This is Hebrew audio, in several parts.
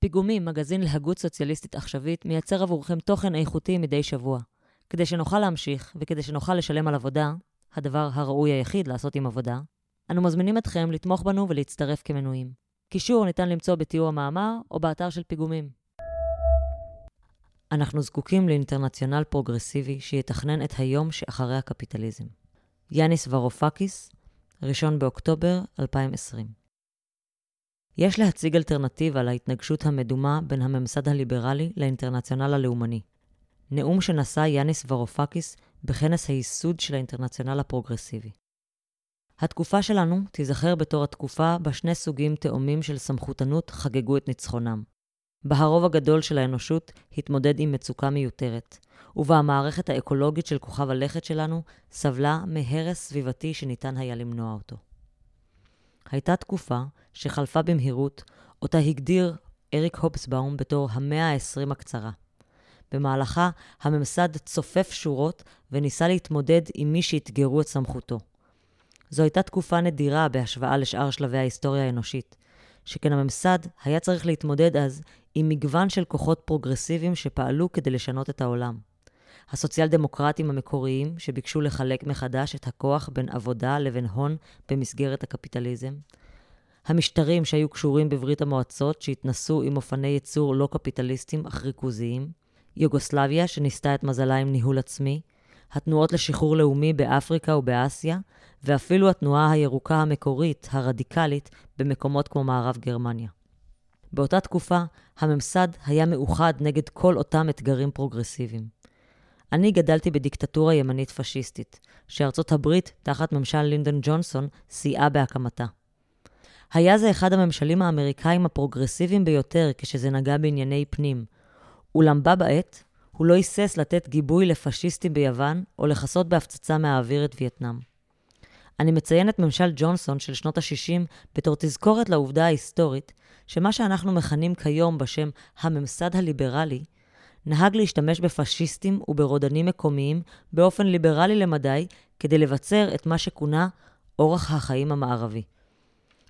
פיגומים, מגזין להגות סוציאליסטית עכשווית, מייצר עבורכם תוכן איכותי מדי שבוע. כדי שנוכל להמשיך, וכדי שנוכל לשלם על עבודה, הדבר הראוי היחיד לעשות עם עבודה, אנו מזמינים אתכם לתמוך בנו ולהצטרף כמנויים. קישור ניתן למצוא בתיאור המאמר או באתר של פיגומים. אנחנו זקוקים לאינטרנציונל פרוגרסיבי שיתכנן את היום שאחרי הקפיטליזם. יאניס וארופאקיס, 1 באוקטובר 2020. יש להציג אלטרנטיבה להתנגשות המדומה בין הממסד הליברלי לאינטרנציונל הלאומני. נאום שנשא יאניס ורופקיס בכנס הייסוד של האינטרנציונל הפרוגרסיבי. התקופה שלנו תיזכר בתור התקופה בה שני סוגים תאומים של סמכותנות חגגו את ניצחונם. בה הרוב הגדול של האנושות התמודד עם מצוקה מיותרת, ובה המערכת האקולוגית של כוכב הלכת שלנו סבלה מהרס סביבתי שניתן היה למנוע אותו. הייתה תקופה שחלפה במהירות, אותה הגדיר אריק הופסבאום בתור המאה ה-20 הקצרה. במהלכה הממסד צופף שורות וניסה להתמודד עם מי שאתגרו את סמכותו. זו הייתה תקופה נדירה בהשוואה לשאר שלבי ההיסטוריה האנושית, שכן הממסד היה צריך להתמודד אז עם מגוון של כוחות פרוגרסיביים שפעלו כדי לשנות את העולם. הסוציאל דמוקרטים המקוריים, שביקשו לחלק מחדש את הכוח בין עבודה לבין הון במסגרת הקפיטליזם, המשטרים שהיו קשורים בברית המועצות, שהתנסו עם אופני ייצור לא קפיטליסטיים אך ריכוזיים, יוגוסלביה, שניסתה את מזלה עם ניהול עצמי, התנועות לשחרור לאומי באפריקה ובאסיה, ואפילו התנועה הירוקה המקורית, הרדיקלית, במקומות כמו מערב גרמניה. באותה תקופה, הממסד היה מאוחד נגד כל אותם אתגרים פרוגרסיביים. אני גדלתי בדיקטטורה ימנית פשיסטית, שארצות הברית, תחת ממשל לינדון ג'ונסון, סייעה בהקמתה. היה זה אחד הממשלים האמריקאים הפרוגרסיביים ביותר כשזה נגע בענייני פנים, אולם בה בעת, הוא לא היסס לתת גיבוי לפשיסטים ביוון, או לכסות בהפצצה מהאוויר את וייטנאם. אני מציין את ממשל ג'ונסון של שנות ה-60 בתור תזכורת לעובדה ההיסטורית, שמה שאנחנו מכנים כיום בשם הממסד הליברלי, נהג להשתמש בפשיסטים וברודנים מקומיים באופן ליברלי למדי כדי לבצר את מה שכונה אורח החיים המערבי.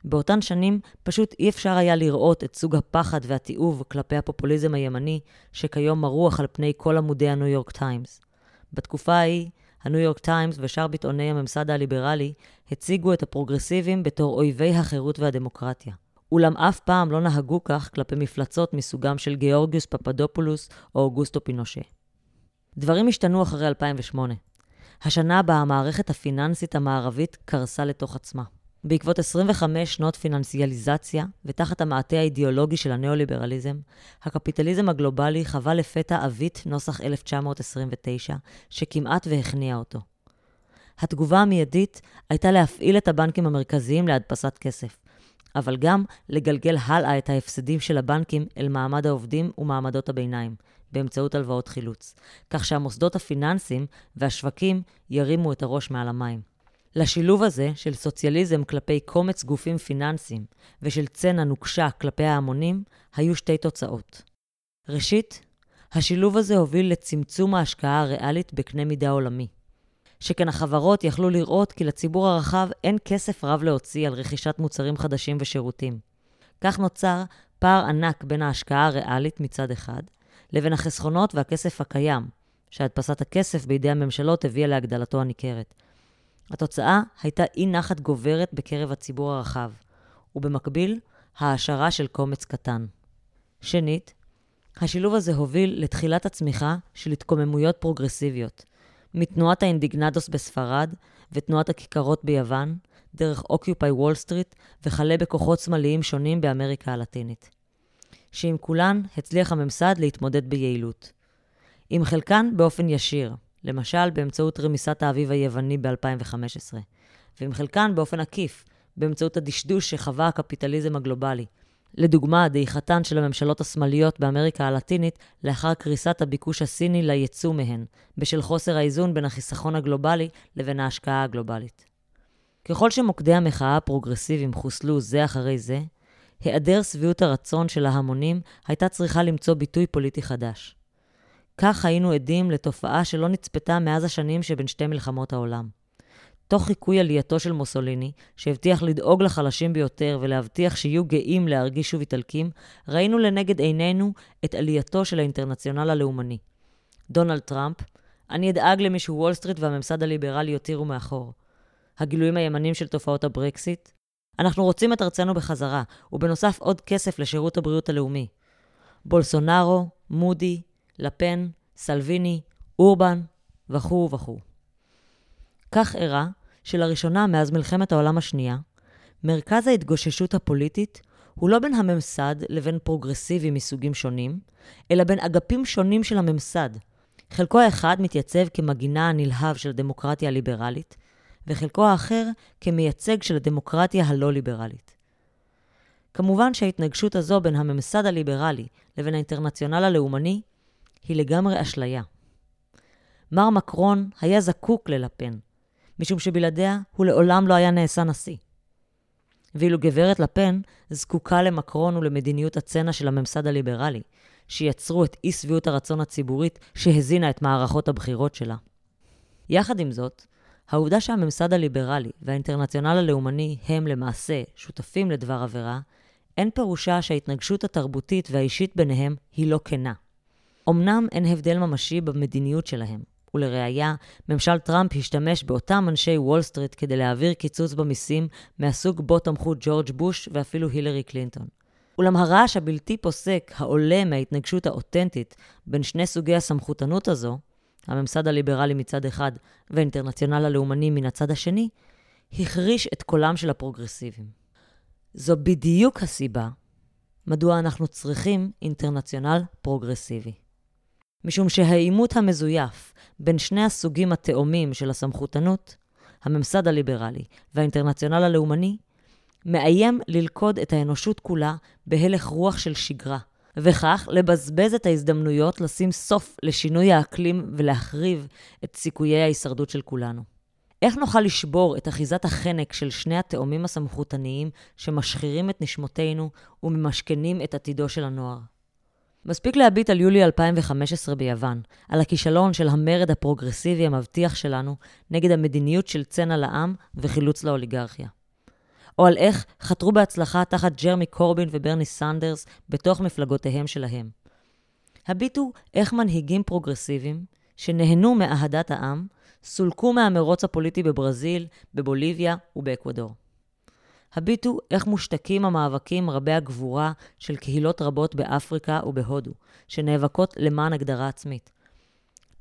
באותן שנים פשוט אי אפשר היה לראות את סוג הפחד והתיעוב כלפי הפופוליזם הימני, שכיום מרוח על פני כל עמודי הניו יורק טיימס. בתקופה ההיא, הניו יורק טיימס ושאר ביטאוני הממסד הליברלי הציגו את הפרוגרסיבים בתור אויבי החירות והדמוקרטיה. אולם אף פעם לא נהגו כך כלפי מפלצות מסוגם של גיאורגיוס פפדופולוס או אוגוסטו פינושה. דברים השתנו אחרי 2008. השנה בה המערכת הפיננסית המערבית קרסה לתוך עצמה. בעקבות 25 שנות פיננסיאליזציה, ותחת המעטה האידיאולוגי של הניאו-ליברליזם, הקפיטליזם הגלובלי חווה לפתע עווית נוסח 1929, שכמעט והכניע אותו. התגובה המיידית הייתה להפעיל את הבנקים המרכזיים להדפסת כסף, אבל גם לגלגל הלאה את ההפסדים של הבנקים אל מעמד העובדים ומעמדות הביניים, באמצעות הלוואות חילוץ, כך שהמוסדות הפיננסיים והשווקים ירימו את הראש מעל המים. לשילוב הזה של סוציאליזם כלפי קומץ גופים פיננסיים ושל צנע נוקשה כלפי ההמונים, היו שתי תוצאות. ראשית, השילוב הזה הוביל לצמצום ההשקעה הריאלית בקנה מידה עולמי. שכן החברות יכלו לראות כי לציבור הרחב אין כסף רב להוציא על רכישת מוצרים חדשים ושירותים. כך נוצר פער ענק בין ההשקעה הריאלית מצד אחד, לבין החסכונות והכסף הקיים, שהדפסת הכסף בידי הממשלות הביאה להגדלתו הניכרת. התוצאה הייתה אי נחת גוברת בקרב הציבור הרחב, ובמקביל, העשרה של קומץ קטן. שנית, השילוב הזה הוביל לתחילת הצמיחה של התקוממויות פרוגרסיביות, מתנועת האינדיגנדוס בספרד ותנועת הכיכרות ביוון, דרך אוקיופאי וול סטריט וכלה בכוחות שמאליים שונים באמריקה הלטינית. שעם כולן הצליח הממסד להתמודד ביעילות. עם חלקן באופן ישיר, למשל באמצעות רמיסת האביב היווני ב-2015, ועם חלקן באופן עקיף, באמצעות הדשדוש שחווה הקפיטליזם הגלובלי. לדוגמה, דעיכתן של הממשלות השמאליות באמריקה הלטינית לאחר קריסת הביקוש הסיני ליצוא מהן, בשל חוסר האיזון בין החיסכון הגלובלי לבין ההשקעה הגלובלית. ככל שמוקדי המחאה הפרוגרסיביים חוסלו זה אחרי זה, היעדר שביעות הרצון של ההמונים הייתה צריכה למצוא ביטוי פוליטי חדש. כך היינו עדים לתופעה שלא נצפתה מאז השנים שבין שתי מלחמות העולם. תוך חיקוי עלייתו של מוסוליני, שהבטיח לדאוג לחלשים ביותר ולהבטיח שיהיו גאים להרגיש שוב איטלקים, ראינו לנגד עינינו את עלייתו של האינטרנציונל הלאומני. דונלד טראמפ, אני אדאג למי שוול סטריט והממסד הליברלי יותירו מאחור. הגילויים הימנים של תופעות הברקסיט. אנחנו רוצים את ארצנו בחזרה, ובנוסף עוד כסף לשירות הבריאות הלאומי. בולסונארו, מודי, לפן, סלוויני, אורבן, וכו' וכו'. כך אירע שלראשונה מאז מלחמת העולם השנייה, מרכז ההתגוששות הפוליטית הוא לא בין הממסד לבין פרוגרסיבי מסוגים שונים, אלא בין אגפים שונים של הממסד. חלקו האחד מתייצב כמגינה הנלהב של הדמוקרטיה הליברלית, וחלקו האחר כמייצג של הדמוקרטיה הלא-ליברלית. כמובן שההתנגשות הזו בין הממסד הליברלי לבין האינטרנציונל הלאומני היא לגמרי אשליה. מר מקרון היה זקוק ללפן, משום שבלעדיה הוא לעולם לא היה נעשה נשיא. ואילו גברת לפן זקוקה למקרון ולמדיניות הצנע של הממסד הליברלי, שיצרו את אי שביעות הרצון הציבורית שהזינה את מערכות הבחירות שלה. יחד עם זאת, העובדה שהממסד הליברלי והאינטרנציונל הלאומני הם למעשה שותפים לדבר עבירה, אין פירושה שההתנגשות התרבותית והאישית ביניהם היא לא כנה. אמנם אין הבדל ממשי במדיניות שלהם, ולראיה, ממשל טראמפ השתמש באותם אנשי וול סטריט כדי להעביר קיצוץ במיסים מהסוג בו תמכו ג'ורג' בוש ואפילו הילרי קלינטון. אולם הרעש הבלתי פוסק העולה מההתנגשות האותנטית בין שני סוגי הסמכותנות הזו, הממסד הליברלי מצד אחד והאינטרנציונל הלאומני מן הצד השני, החריש את קולם של הפרוגרסיבים. זו בדיוק הסיבה מדוע אנחנו צריכים אינטרנציונל פרוגרסיבי. משום שהעימות המזויף בין שני הסוגים התאומים של הסמכותנות, הממסד הליברלי והאינטרנציונל הלאומני, מאיים ללכוד את האנושות כולה בהלך רוח של שגרה, וכך לבזבז את ההזדמנויות לשים סוף לשינוי האקלים ולהחריב את סיכויי ההישרדות של כולנו. איך נוכל לשבור את אחיזת החנק של שני התאומים הסמכותניים שמשחירים את נשמותינו וממשכנים את עתידו של הנוער? מספיק להביט על יולי 2015 ביוון, על הכישלון של המרד הפרוגרסיבי המבטיח שלנו נגד המדיניות של צנע לעם וחילוץ לאוליגרכיה. או על איך חתרו בהצלחה תחת ג'רמי קורבין וברני סנדרס בתוך מפלגותיהם שלהם. הביטו איך מנהיגים פרוגרסיביים, שנהנו מאהדת העם, סולקו מהמרוץ הפוליטי בברזיל, בבוליביה ובאקוודור. הביטו איך מושתקים המאבקים רבי הגבורה של קהילות רבות באפריקה ובהודו, שנאבקות למען הגדרה עצמית.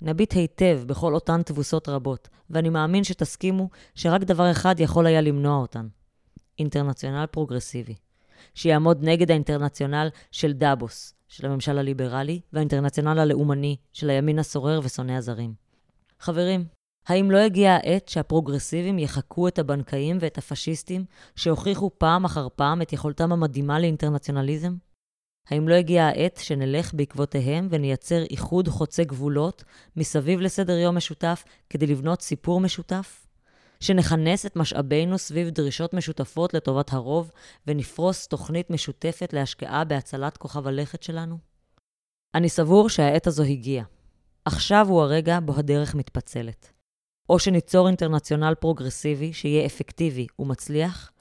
נביט היטב בכל אותן תבוסות רבות, ואני מאמין שתסכימו שרק דבר אחד יכול היה למנוע אותן. אינטרנציונל פרוגרסיבי, שיעמוד נגד האינטרנציונל של דאבוס, של הממשל הליברלי, והאינטרנציונל הלאומני של הימין הסורר ושונא הזרים. חברים, האם לא הגיעה העת שהפרוגרסיבים יחקו את הבנקאים ואת הפשיסטים שהוכיחו פעם אחר פעם את יכולתם המדהימה לאינטרנציונליזם? האם לא הגיעה העת שנלך בעקבותיהם ונייצר איחוד חוצה גבולות מסביב לסדר יום משותף כדי לבנות סיפור משותף? שנכנס את משאבינו סביב דרישות משותפות לטובת הרוב ונפרוס תוכנית משותפת להשקעה בהצלת כוכב הלכת שלנו? אני סבור שהעת הזו הגיעה. עכשיו הוא הרגע בו הדרך מתפצלת. או שניצור אינטרנציונל פרוגרסיבי שיהיה אפקטיבי ומצליח,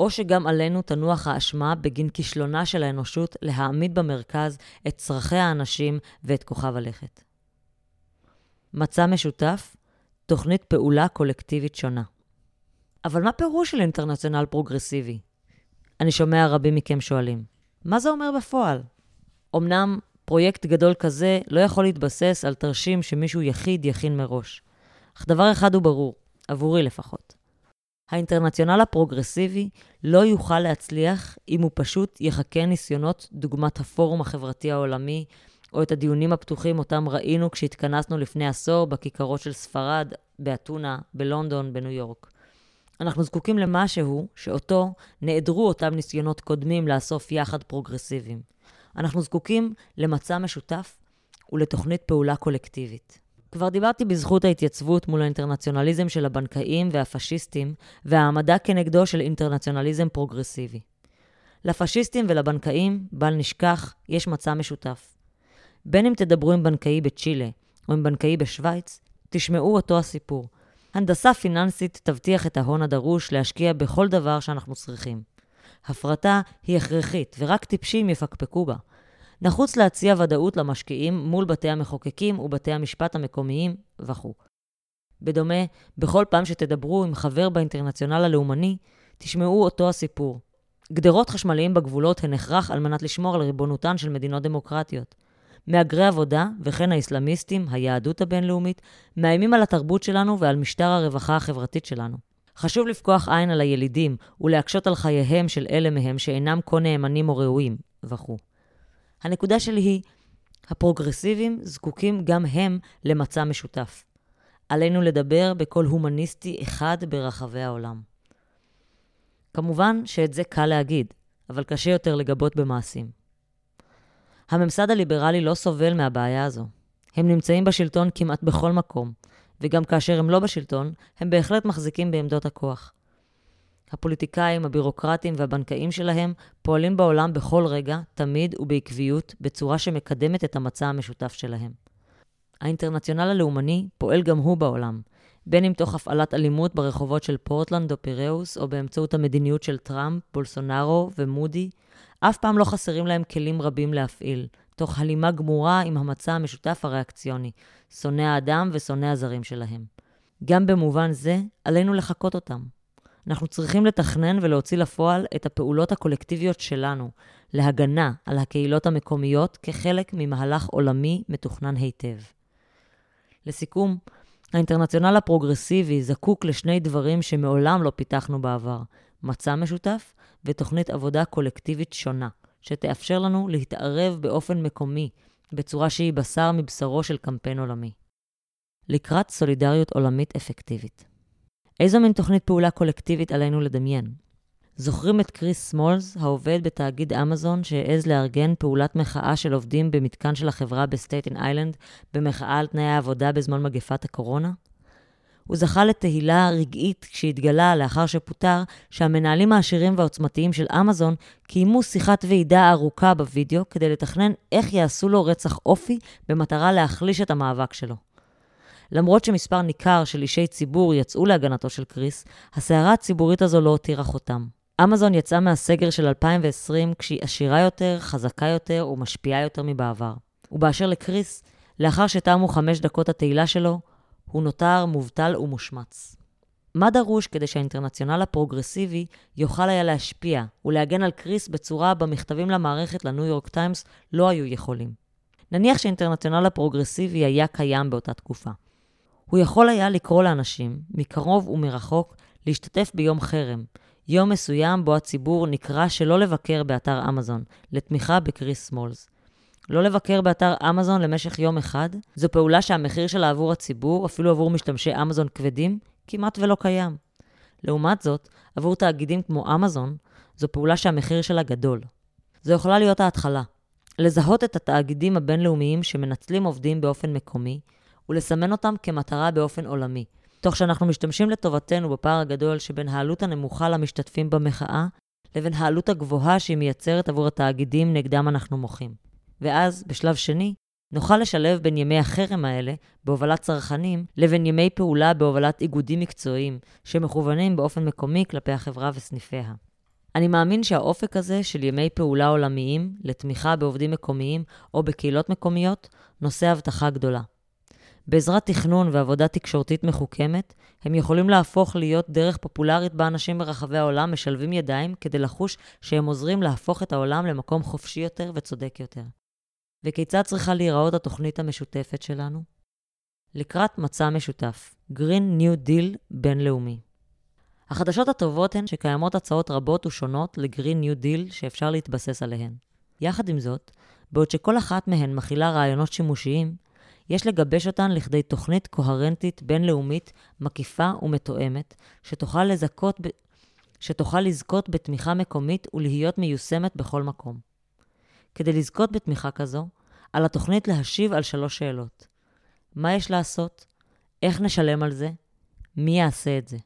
או שגם עלינו תנוח האשמה בגין כישלונה של האנושות להעמיד במרכז את צרכי האנשים ואת כוכב הלכת. מצע משותף, תוכנית פעולה קולקטיבית שונה. אבל מה פירושו של אינטרנציונל פרוגרסיבי? אני שומע רבים מכם שואלים. מה זה אומר בפועל? אמנם פרויקט גדול כזה לא יכול להתבסס על תרשים שמישהו יחיד יכין מראש. אך דבר אחד הוא ברור, עבורי לפחות. האינטרנציונל הפרוגרסיבי לא יוכל להצליח אם הוא פשוט יחכה ניסיונות דוגמת הפורום החברתי העולמי, או את הדיונים הפתוחים אותם ראינו כשהתכנסנו לפני עשור בכיכרות של ספרד, באתונה, בלונדון, בניו יורק. אנחנו זקוקים למשהו שאותו נעדרו אותם ניסיונות קודמים לאסוף יחד פרוגרסיביים. אנחנו זקוקים למצע משותף ולתוכנית פעולה קולקטיבית. כבר דיברתי בזכות ההתייצבות מול האינטרנציונליזם של הבנקאים והפשיסטים והעמדה כנגדו של אינטרנציונליזם פרוגרסיבי. לפשיסטים ולבנקאים, בל נשכח, יש מצע משותף. בין אם תדברו עם בנקאי בצ'ילה או עם בנקאי בשוויץ, תשמעו אותו הסיפור. הנדסה פיננסית תבטיח את ההון הדרוש להשקיע בכל דבר שאנחנו צריכים. הפרטה היא הכרחית, ורק טיפשים יפקפקו בה. נחוץ להציע ודאות למשקיעים מול בתי המחוקקים ובתי המשפט המקומיים וכו'. בדומה, בכל פעם שתדברו עם חבר באינטרנציונל הלאומני, תשמעו אותו הסיפור. גדרות חשמליים בגבולות הן הכרח על מנת לשמור על ריבונותן של מדינות דמוקרטיות. מהגרי עבודה, וכן האסלאמיסטים, היהדות הבינלאומית, מאיימים על התרבות שלנו ועל משטר הרווחה החברתית שלנו. חשוב לפקוח עין על הילידים ולהקשות על חייהם של אלה מהם שאינם כה נאמנים או ראויים, וכו'. הנקודה שלי היא, הפרוגרסיבים זקוקים גם הם למצע משותף. עלינו לדבר בקול הומניסטי אחד ברחבי העולם. כמובן שאת זה קל להגיד, אבל קשה יותר לגבות במעשים. הממסד הליברלי לא סובל מהבעיה הזו. הם נמצאים בשלטון כמעט בכל מקום, וגם כאשר הם לא בשלטון, הם בהחלט מחזיקים בעמדות הכוח. הפוליטיקאים, הבירוקרטים והבנקאים שלהם פועלים בעולם בכל רגע, תמיד ובעקביות, בצורה שמקדמת את המצע המשותף שלהם. האינטרנציונל הלאומני פועל גם הוא בעולם, בין אם תוך הפעלת אלימות ברחובות של פורטלנד או פיראוס, או באמצעות המדיניות של טראמפ, בולסונארו ומודי, אף פעם לא חסרים להם כלים רבים להפעיל, תוך הלימה גמורה עם המצע המשותף הריאקציוני, שונא האדם ושונא הזרים שלהם. גם במובן זה, עלינו לחקות אותם. אנחנו צריכים לתכנן ולהוציא לפועל את הפעולות הקולקטיביות שלנו, להגנה על הקהילות המקומיות כחלק ממהלך עולמי מתוכנן היטב. לסיכום, האינטרנציונל הפרוגרסיבי זקוק לשני דברים שמעולם לא פיתחנו בעבר, מצע משותף ותוכנית עבודה קולקטיבית שונה, שתאפשר לנו להתערב באופן מקומי, בצורה שהיא בשר מבשרו של קמפיין עולמי. לקראת סולידריות עולמית אפקטיבית. איזו מין תוכנית פעולה קולקטיבית עלינו לדמיין? זוכרים את קריס סמולס, העובד בתאגיד אמזון, שהעז לארגן פעולת מחאה של עובדים במתקן של החברה בסטייטן איילנד, במחאה על תנאי העבודה בזמן מגפת הקורונה? הוא זכה לתהילה רגעית כשהתגלה, לאחר שפוטר, שהמנהלים העשירים והעוצמתיים של אמזון קיימו שיחת ועידה ארוכה בווידאו כדי לתכנן איך יעשו לו רצח אופי במטרה להחליש את המאבק שלו. למרות שמספר ניכר של אישי ציבור יצאו להגנתו של קריס, הסערה הציבורית הזו לא הותירה חותם. אמזון יצאה מהסגר של 2020 כשהיא עשירה יותר, חזקה יותר ומשפיעה יותר מבעבר. ובאשר לקריס, לאחר שתמו חמש דקות התהילה שלו, הוא נותר מובטל ומושמץ. מה דרוש כדי שהאינטרנציונל הפרוגרסיבי יוכל היה להשפיע ולהגן על קריס בצורה שמכתבים למערכת לניו יורק טיימס לא היו יכולים? נניח שהאינטרנציונל הפרוגרסיבי היה קיים באותה תקופה. הוא יכול היה לקרוא לאנשים, מקרוב ומרחוק, להשתתף ביום חרם, יום מסוים בו הציבור נקרא שלא לבקר באתר אמזון, לתמיכה בקריס סמולס. לא לבקר באתר אמזון למשך יום אחד, זו פעולה שהמחיר שלה עבור הציבור, אפילו עבור משתמשי אמזון כבדים, כמעט ולא קיים. לעומת זאת, עבור תאגידים כמו אמזון, זו פעולה שהמחיר שלה גדול. זו יכולה להיות ההתחלה. לזהות את התאגידים הבינלאומיים שמנצלים עובדים באופן מקומי, ולסמן אותם כמטרה באופן עולמי, תוך שאנחנו משתמשים לטובתנו בפער הגדול שבין העלות הנמוכה למשתתפים במחאה, לבין העלות הגבוהה שהיא מייצרת עבור התאגידים נגדם אנחנו מוחים. ואז, בשלב שני, נוכל לשלב בין ימי החרם האלה, בהובלת צרכנים, לבין ימי פעולה בהובלת איגודים מקצועיים, שמכוונים באופן מקומי כלפי החברה וסניפיה. אני מאמין שהאופק הזה של ימי פעולה עולמיים לתמיכה בעובדים מקומיים או בקהילות מקומיות, נושא הבטחה גדולה. בעזרת תכנון ועבודה תקשורתית מחוכמת, הם יכולים להפוך להיות דרך פופולרית בה אנשים ברחבי העולם משלבים ידיים כדי לחוש שהם עוזרים להפוך את העולם למקום חופשי יותר וצודק יותר. וכיצד צריכה להיראות התוכנית המשותפת שלנו? לקראת מצע משותף, Green New Deal בינלאומי. החדשות הטובות הן שקיימות הצעות רבות ושונות ל-Green New Deal שאפשר להתבסס עליהן. יחד עם זאת, בעוד שכל אחת מהן מכילה רעיונות שימושיים, יש לגבש אותן לכדי תוכנית קוהרנטית בינלאומית מקיפה ומתואמת, שתוכל, לזכות ב... שתוכל לזכות בתמיכה מקומית ולהיות מיושמת בכל מקום. כדי לזכות בתמיכה כזו, על התוכנית להשיב על שלוש שאלות. מה יש לעשות? איך נשלם על זה? מי יעשה את זה?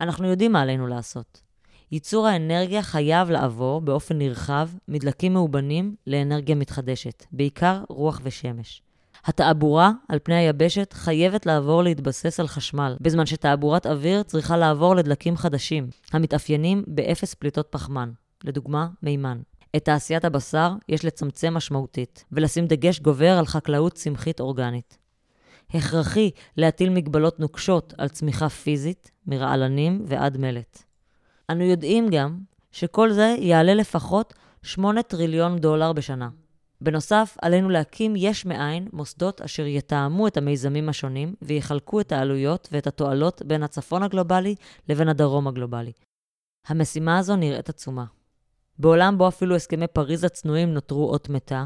אנחנו יודעים מה עלינו לעשות. ייצור האנרגיה חייב לעבור באופן נרחב מדלקים מאובנים לאנרגיה מתחדשת, בעיקר רוח ושמש. התעבורה על פני היבשת חייבת לעבור להתבסס על חשמל, בזמן שתעבורת אוויר צריכה לעבור לדלקים חדשים, המתאפיינים באפס פליטות פחמן, לדוגמה, מימן. את תעשיית הבשר יש לצמצם משמעותית, ולשים דגש גובר על חקלאות צמחית אורגנית. הכרחי להטיל מגבלות נוקשות על צמיחה פיזית, מרעלנים ועד מלט. אנו יודעים גם שכל זה יעלה לפחות 8 טריליון דולר בשנה. בנוסף, עלינו להקים יש מאין מוסדות אשר יתאמו את המיזמים השונים ויחלקו את העלויות ואת התועלות בין הצפון הגלובלי לבין הדרום הגלובלי. המשימה הזו נראית עצומה. בעולם בו אפילו הסכמי פריז הצנועים נותרו אות מתה,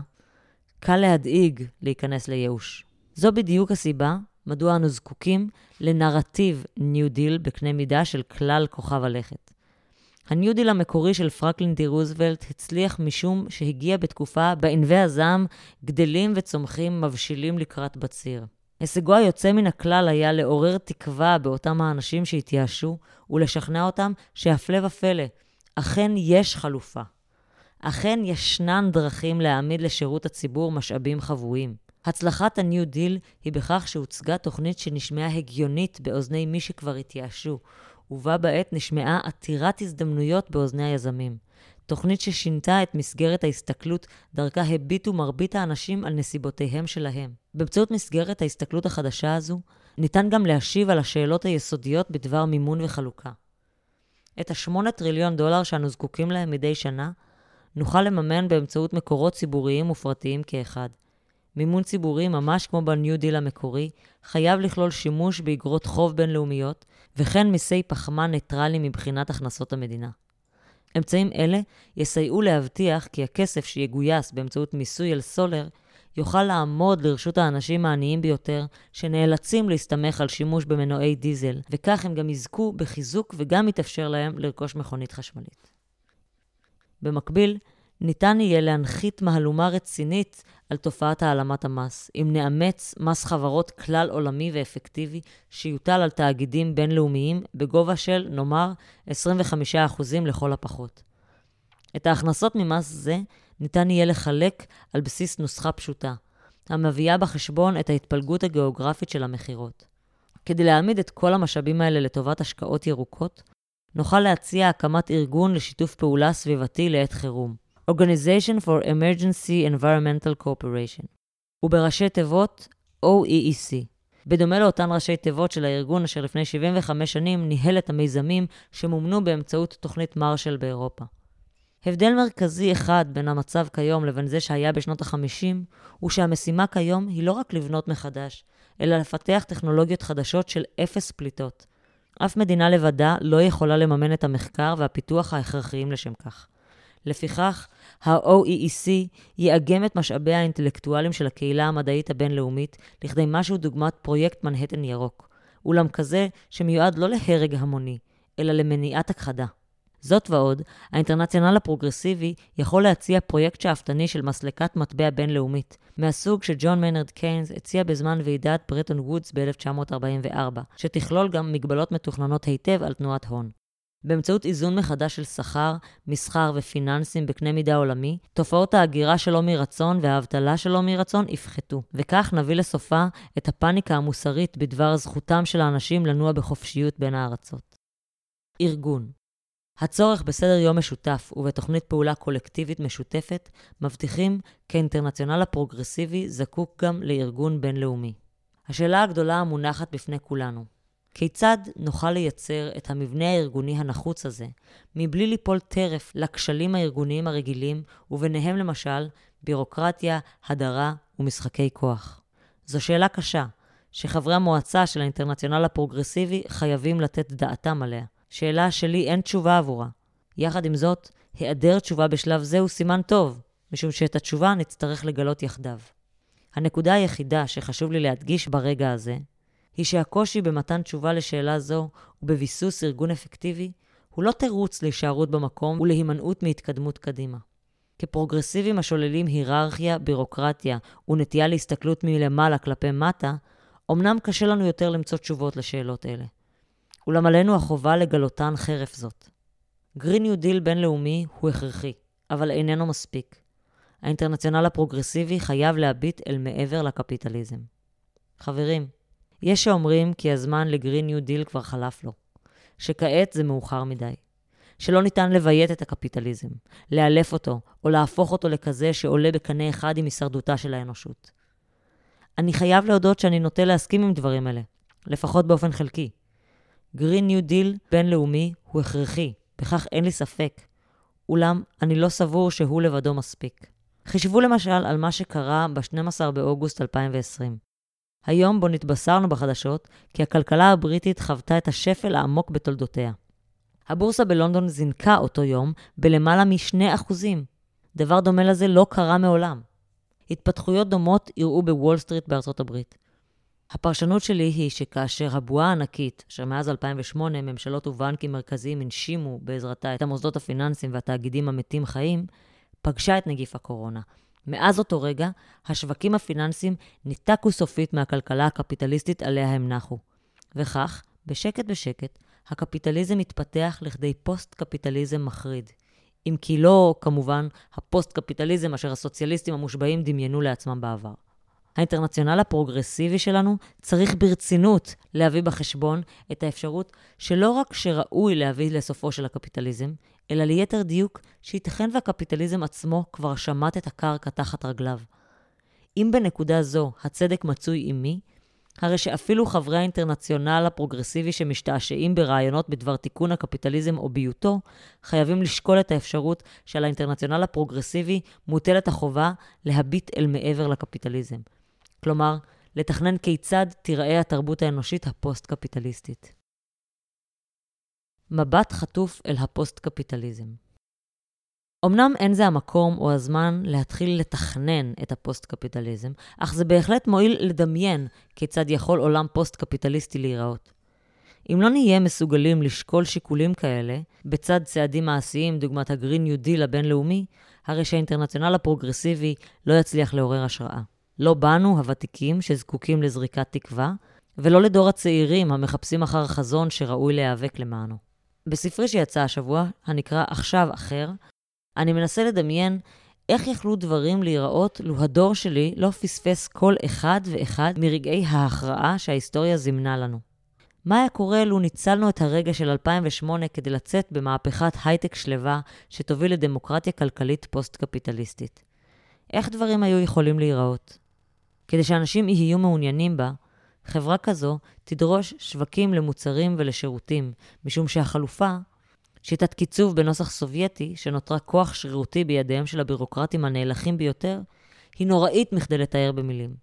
קל עד להדאיג להיכנס לייאוש. זו בדיוק הסיבה מדוע אנו זקוקים לנרטיב ניו דיל בקנה מידה של כלל כוכב הלכת. הניו דיל המקורי של פרנקלין די רוזוולט הצליח משום שהגיע בתקופה בה ענבי הזעם גדלים וצומחים מבשילים לקראת בציר. הישגו היוצא מן הכלל היה לעורר תקווה באותם האנשים שהתייאשו ולשכנע אותם שהפלא ופלא, אכן יש חלופה. אכן ישנן דרכים להעמיד לשירות הציבור משאבים חבויים. הצלחת הניו דיל היא בכך שהוצגה תוכנית שנשמעה הגיונית באוזני מי שכבר התייאשו, ובה בעת נשמעה עתירת הזדמנויות באוזני היזמים. תוכנית ששינתה את מסגרת ההסתכלות, דרכה הביטו מרבית האנשים על נסיבותיהם שלהם. באמצעות מסגרת ההסתכלות החדשה הזו, ניתן גם להשיב על השאלות היסודיות בדבר מימון וחלוקה. את השמונה טריליון דולר שאנו זקוקים להם מדי שנה, נוכל לממן באמצעות מקורות ציבוריים ופרטיים כאחד. מימון ציבורי, ממש כמו בניו דיל המקורי, חייב לכלול שימוש באגרות חוב בינלאומיות, וכן מיסי פחמן ניטרלי מבחינת הכנסות המדינה. אמצעים אלה יסייעו להבטיח כי הכסף שיגויס באמצעות מיסוי על סולר יוכל לעמוד לרשות האנשים העניים ביותר, שנאלצים להסתמך על שימוש במנועי דיזל, וכך הם גם יזכו בחיזוק וגם יתאפשר להם לרכוש מכונית חשמלית. במקביל, ניתן יהיה להנחית מהלומה רצינית על תופעת העלמת המס, אם נאמץ מס חברות כלל עולמי ואפקטיבי שיוטל על תאגידים בינלאומיים בגובה של, נאמר, 25% לכל הפחות. את ההכנסות ממס זה ניתן יהיה לחלק על בסיס נוסחה פשוטה, המביאה בחשבון את ההתפלגות הגיאוגרפית של המכירות. כדי להעמיד את כל המשאבים האלה לטובת השקעות ירוקות, נוכל להציע הקמת ארגון לשיתוף פעולה סביבתי לעת חירום, Organization for Emergency Environmental Cooperation, ובראשי תיבות OEEC. בדומה לאותן ראשי תיבות של הארגון אשר לפני 75 שנים ניהל את המיזמים שמומנו באמצעות תוכנית מרשל באירופה. הבדל מרכזי אחד בין המצב כיום לבין זה שהיה בשנות ה-50, הוא שהמשימה כיום היא לא רק לבנות מחדש, אלא לפתח טכנולוגיות חדשות של אפס פליטות. אף מדינה לבדה לא יכולה לממן את המחקר והפיתוח ההכרחיים לשם כך. לפיכך, ה-OEEC יאגם את משאביה האינטלקטואליים של הקהילה המדעית הבינלאומית לכדי משהו דוגמת פרויקט מנהטן ירוק, אולם כזה שמיועד לא להרג המוני, אלא למניעת הכחדה. זאת ועוד, האינטרנציונל הפרוגרסיבי יכול להציע פרויקט שאפתני של מסלקת מטבע בינלאומית, מהסוג שג'ון מיינרד קיינס הציע בזמן ועידת ברטון וודס ב-1944, שתכלול גם מגבלות מתוכננות היטב על תנועת הון. באמצעות איזון מחדש של שכר, מסחר ופיננסים בקנה מידה עולמי, תופעות ההגירה שלא מרצון והאבטלה שלא מרצון יפחתו, וכך נביא לסופה את הפאניקה המוסרית בדבר זכותם של האנשים לנוע בחופשיות בין הארצות. ארגון הצורך בסדר יום משותף ובתוכנית פעולה קולקטיבית משותפת מבטיחים כי האינטרנציונל הפרוגרסיבי זקוק גם לארגון בינלאומי. השאלה הגדולה המונחת בפני כולנו, כיצד נוכל לייצר את המבנה הארגוני הנחוץ הזה, מבלי ליפול טרף לכשלים הארגוניים הרגילים, וביניהם למשל בירוקרטיה, הדרה ומשחקי כוח? זו שאלה קשה, שחברי המועצה של האינטרנציונל הפרוגרסיבי חייבים לתת דעתם עליה. שאלה שלי אין תשובה עבורה. יחד עם זאת, היעדר תשובה בשלב זה הוא סימן טוב, משום שאת התשובה נצטרך לגלות יחדיו. הנקודה היחידה שחשוב לי להדגיש ברגע הזה, היא שהקושי במתן תשובה לשאלה זו ובביסוס ארגון אפקטיבי, הוא לא תירוץ להישארות במקום ולהימנעות מהתקדמות קדימה. כפרוגרסיבים השוללים היררכיה, בירוקרטיה ונטייה להסתכלות מלמעלה כלפי מטה, אמנם קשה לנו יותר למצוא תשובות לשאלות אלה. אולם עלינו החובה לגלותן חרף זאת. Green New Deal בינלאומי הוא הכרחי, אבל איננו מספיק. האינטרנציונל הפרוגרסיבי חייב להביט אל מעבר לקפיטליזם. חברים, יש שאומרים כי הזמן ל Green New Deal כבר חלף לו, שכעת זה מאוחר מדי, שלא ניתן לביית את הקפיטליזם, לאלף אותו או להפוך אותו לכזה שעולה בקנה אחד עם הישרדותה של האנושות. אני חייב להודות שאני נוטה להסכים עם דברים אלה, לפחות באופן חלקי. Green New Deal בינלאומי הוא הכרחי, בכך אין לי ספק. אולם אני לא סבור שהוא לבדו מספיק. חישבו למשל על מה שקרה ב-12 באוגוסט 2020. היום בו נתבשרנו בחדשות כי הכלכלה הבריטית חוותה את השפל העמוק בתולדותיה. הבורסה בלונדון זינקה באותו יום בלמעלה מ-2%. דבר דומה לזה לא קרה מעולם. התפתחויות דומות אירעו בוול סטריט בארצות הברית. הפרשנות שלי היא שכאשר הבועה הענקית, אשר מאז 2008 ממשלות ובנקים מרכזיים הנשימו בעזרתה את המוסדות הפיננסיים והתאגידים המתים חיים, פגשה את נגיף הקורונה. מאז אותו רגע, השווקים הפיננסיים ניתקו סופית מהכלכלה הקפיטליסטית עליה הם נחו. וכך, בשקט בשקט, הקפיטליזם התפתח לכדי פוסט-קפיטליזם מחריד. אם כי לא, כמובן, הפוסט-קפיטליזם אשר הסוציאליסטים המושבעים דמיינו לעצמם בעבר. האינטרנציונל הפרוגרסיבי שלנו צריך ברצינות להביא בחשבון את האפשרות שלא רק שראוי להביא לסופו של הקפיטליזם, אלא ליתר דיוק שייתכן והקפיטליזם עצמו כבר שמט את הקרקע תחת רגליו. אם בנקודה זו הצדק מצוי עימי, הרי שאפילו חברי האינטרנציונל הפרוגרסיבי שמשתעשעים ברעיונות בדבר תיקון הקפיטליזם או ביותו, חייבים לשקול את האפשרות שעל האינטרנציונל הפרוגרסיבי מוטלת החובה להביט אל מעבר לקפיטליזם. כלומר, לתכנן כיצד תיראה התרבות האנושית הפוסט-קפיטליסטית. מבט חטוף אל הפוסט-קפיטליזם. אמנם אין זה המקום או הזמן להתחיל לתכנן את הפוסט-קפיטליזם, אך זה בהחלט מועיל לדמיין כיצד יכול עולם פוסט-קפיטליסטי להיראות. אם לא נהיה מסוגלים לשקול שיקולים כאלה, בצד צעדים מעשיים דוגמת ה Green New Deal הבינלאומי, הרי שהאינטרנציונל הפרוגרסיבי לא יצליח לעורר השראה. לא בנו, הוותיקים, שזקוקים לזריקת תקווה, ולא לדור הצעירים המחפשים אחר חזון שראוי להיאבק למענו. בספרי שיצא השבוע, הנקרא עכשיו אחר, אני מנסה לדמיין איך יכלו דברים להיראות לו הדור שלי לא פספס כל אחד ואחד מרגעי ההכרעה שההיסטוריה זימנה לנו. מה היה קורה לו ניצלנו את הרגע של 2008 כדי לצאת במהפכת הייטק שלווה שתוביל לדמוקרטיה כלכלית פוסט-קפיטליסטית? איך דברים היו יכולים להיראות? כדי שאנשים יהיו מעוניינים בה, חברה כזו תדרוש שווקים למוצרים ולשירותים, משום שהחלופה, שיטת קיצוב בנוסח סובייטי, שנותרה כוח שרירותי בידיהם של הבירוקרטים הנאלחים ביותר, היא נוראית מכדי לתאר במילים.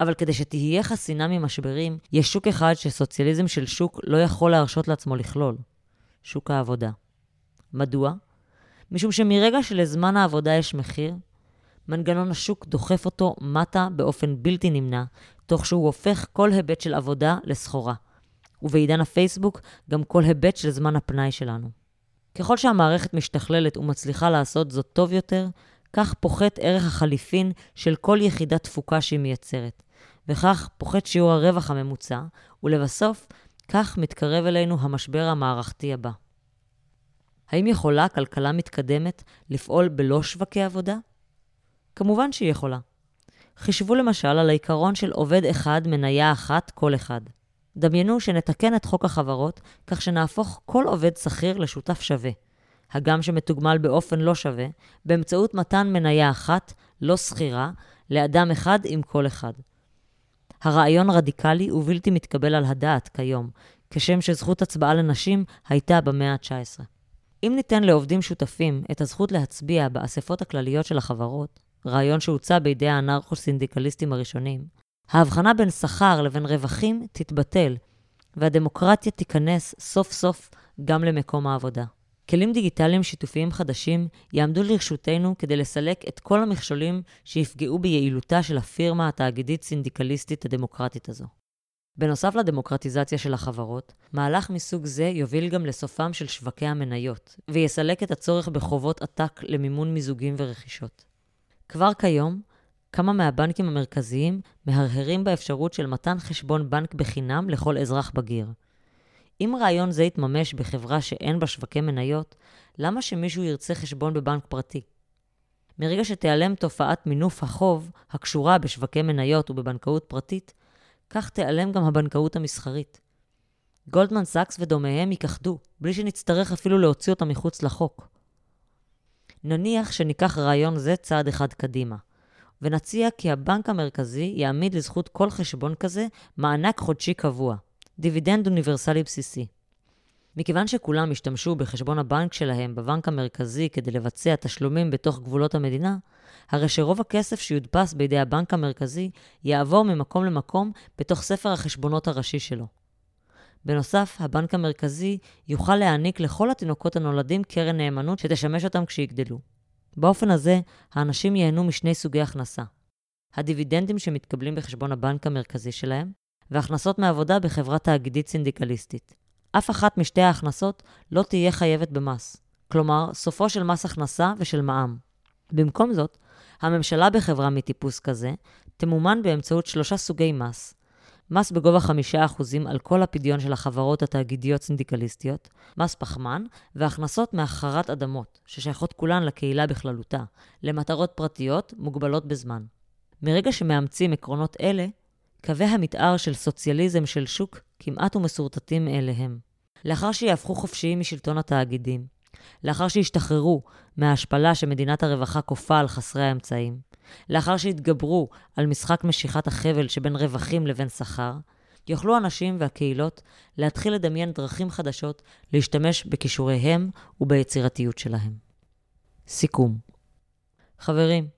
אבל כדי שתהיה חסינה ממשברים, יש שוק אחד שסוציאליזם של שוק לא יכול להרשות לעצמו לכלול. שוק העבודה. מדוע? משום שמרגע שלזמן העבודה יש מחיר, מנגנון השוק דוחף אותו מטה באופן בלתי נמנע, תוך שהוא הופך כל היבט של עבודה לסחורה. ובעידן הפייסבוק, גם כל היבט של זמן הפנאי שלנו. ככל שהמערכת משתכללת ומצליחה לעשות זאת טוב יותר, כך פוחת ערך החליפין של כל יחידת תפוקה שהיא מייצרת. וכך פוחת שיעור הרווח הממוצע, ולבסוף, כך מתקרב אלינו המשבר המערכתי הבא. האם יכולה כלכלה מתקדמת לפעול בלא שווקי עבודה? כמובן שהיא יכולה. חישבו למשל על העיקרון של עובד אחד, מניה אחת, כל אחד. דמיינו שנתקן את חוק החברות כך שנהפוך כל עובד שכיר לשותף שווה, הגם שמתוגמל באופן לא שווה, באמצעות מתן מניה אחת, לא שכירה, לאדם אחד עם כל אחד. הרעיון רדיקלי ובלתי מתקבל על הדעת כיום, כשם שזכות הצבעה לנשים הייתה במאה ה-19. אם ניתן לעובדים שותפים את הזכות להצביע באספות הכלליות של החברות, רעיון שהוצע בידי האנרכו-סינדיקליסטים הראשונים, ההבחנה בין שכר לבין רווחים תתבטל, והדמוקרטיה תיכנס סוף סוף גם למקום העבודה. כלים דיגיטליים שיתופיים חדשים יעמדו לרשותנו כדי לסלק את כל המכשולים שיפגעו ביעילותה של הפירמה התאגידית-סינדיקליסטית הדמוקרטית הזו. בנוסף לדמוקרטיזציה של החברות, מהלך מסוג זה יוביל גם לסופם של שווקי המניות, ויסלק את הצורך בחובות עתק למימון מיזוגים ורכישות. כבר כיום, כמה מהבנקים המרכזיים מהרהרים באפשרות של מתן חשבון בנק בחינם לכל אזרח בגיר. אם רעיון זה יתממש בחברה שאין בה שווקי מניות, למה שמישהו ירצה חשבון בבנק פרטי? מרגע שתיעלם תופעת מינוף החוב הקשורה בשווקי מניות ובבנקאות פרטית, כך תיעלם גם הבנקאות המסחרית. גולדמן סאקס ודומיהם ייכחדו, בלי שנצטרך אפילו להוציא אותם מחוץ לחוק. נניח שניקח רעיון זה צעד אחד קדימה, ונציע כי הבנק המרכזי יעמיד לזכות כל חשבון כזה מענק חודשי קבוע, דיבידנד אוניברסלי בסיסי. מכיוון שכולם השתמשו בחשבון הבנק שלהם בבנק המרכזי כדי לבצע תשלומים בתוך גבולות המדינה, הרי שרוב הכסף שיודפס בידי הבנק המרכזי יעבור ממקום למקום בתוך ספר החשבונות הראשי שלו. בנוסף, הבנק המרכזי יוכל להעניק לכל התינוקות הנולדים קרן נאמנות שתשמש אותם כשיגדלו. באופן הזה, האנשים ייהנו משני סוגי הכנסה. הדיבידנדים שמתקבלים בחשבון הבנק המרכזי שלהם, והכנסות מעבודה בחברה תאגידית סינדיקליסטית. אף אחת משתי ההכנסות לא תהיה חייבת במס. כלומר, סופו של מס הכנסה ושל מע"מ. במקום זאת, הממשלה בחברה מטיפוס כזה תמומן באמצעות שלושה סוגי מס. מס בגובה 5% על כל הפדיון של החברות התאגידיות סינדיקליסטיות, מס פחמן והכנסות מהחרת אדמות, ששייכות כולן לקהילה בכללותה, למטרות פרטיות מוגבלות בזמן. מרגע שמאמצים עקרונות אלה, קווי המתאר של סוציאליזם של שוק כמעט ומסורטטים מאליהם. לאחר שיהפכו חופשיים משלטון התאגידים, לאחר שישתחררו מההשפלה שמדינת הרווחה כופה על חסרי האמצעים, לאחר שיתגברו על משחק משיכת החבל שבין רווחים לבין שכר, יוכלו אנשים והקהילות להתחיל לדמיין דרכים חדשות להשתמש בכישוריהם וביצירתיות שלהם. סיכום חברים,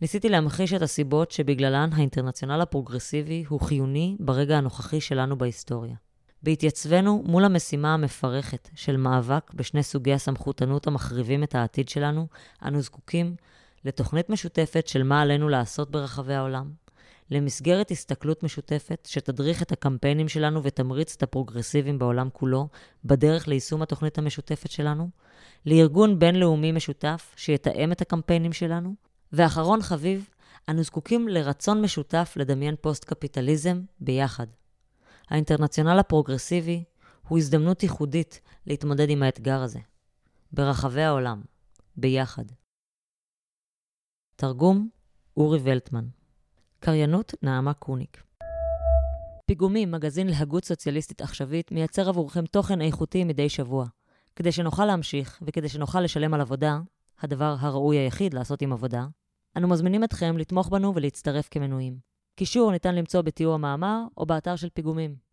ניסיתי להמחיש את הסיבות שבגללן האינטרנציונל הפרוגרסיבי הוא חיוני ברגע הנוכחי שלנו בהיסטוריה. בהתייצבנו מול המשימה המפרכת של מאבק בשני סוגי הסמכותנות המחריבים את העתיד שלנו, אנו זקוקים לתוכנית משותפת של מה עלינו לעשות ברחבי העולם, למסגרת הסתכלות משותפת שתדריך את הקמפיינים שלנו ותמריץ את הפרוגרסיבים בעולם כולו בדרך ליישום התוכנית המשותפת שלנו, לארגון בינלאומי משותף שיתאם את הקמפיינים שלנו, ואחרון חביב, אנו זקוקים לרצון משותף לדמיין פוסט-קפיטליזם ביחד. האינטרנציונל הפרוגרסיבי הוא הזדמנות ייחודית להתמודד עם האתגר הזה. ברחבי העולם, ביחד. תרגום אורי ולטמן. קריינות נעמה קוניק. פיגומים, מגזין להגות סוציאליסטית עכשווית, מייצר עבורכם תוכן איכותי מדי שבוע. כדי שנוכל להמשיך, וכדי שנוכל לשלם על עבודה, הדבר הראוי היחיד לעשות עם עבודה, אנו מזמינים אתכם לתמוך בנו ולהצטרף כמנויים. קישור ניתן למצוא בתיאור המאמר או באתר של פיגומים.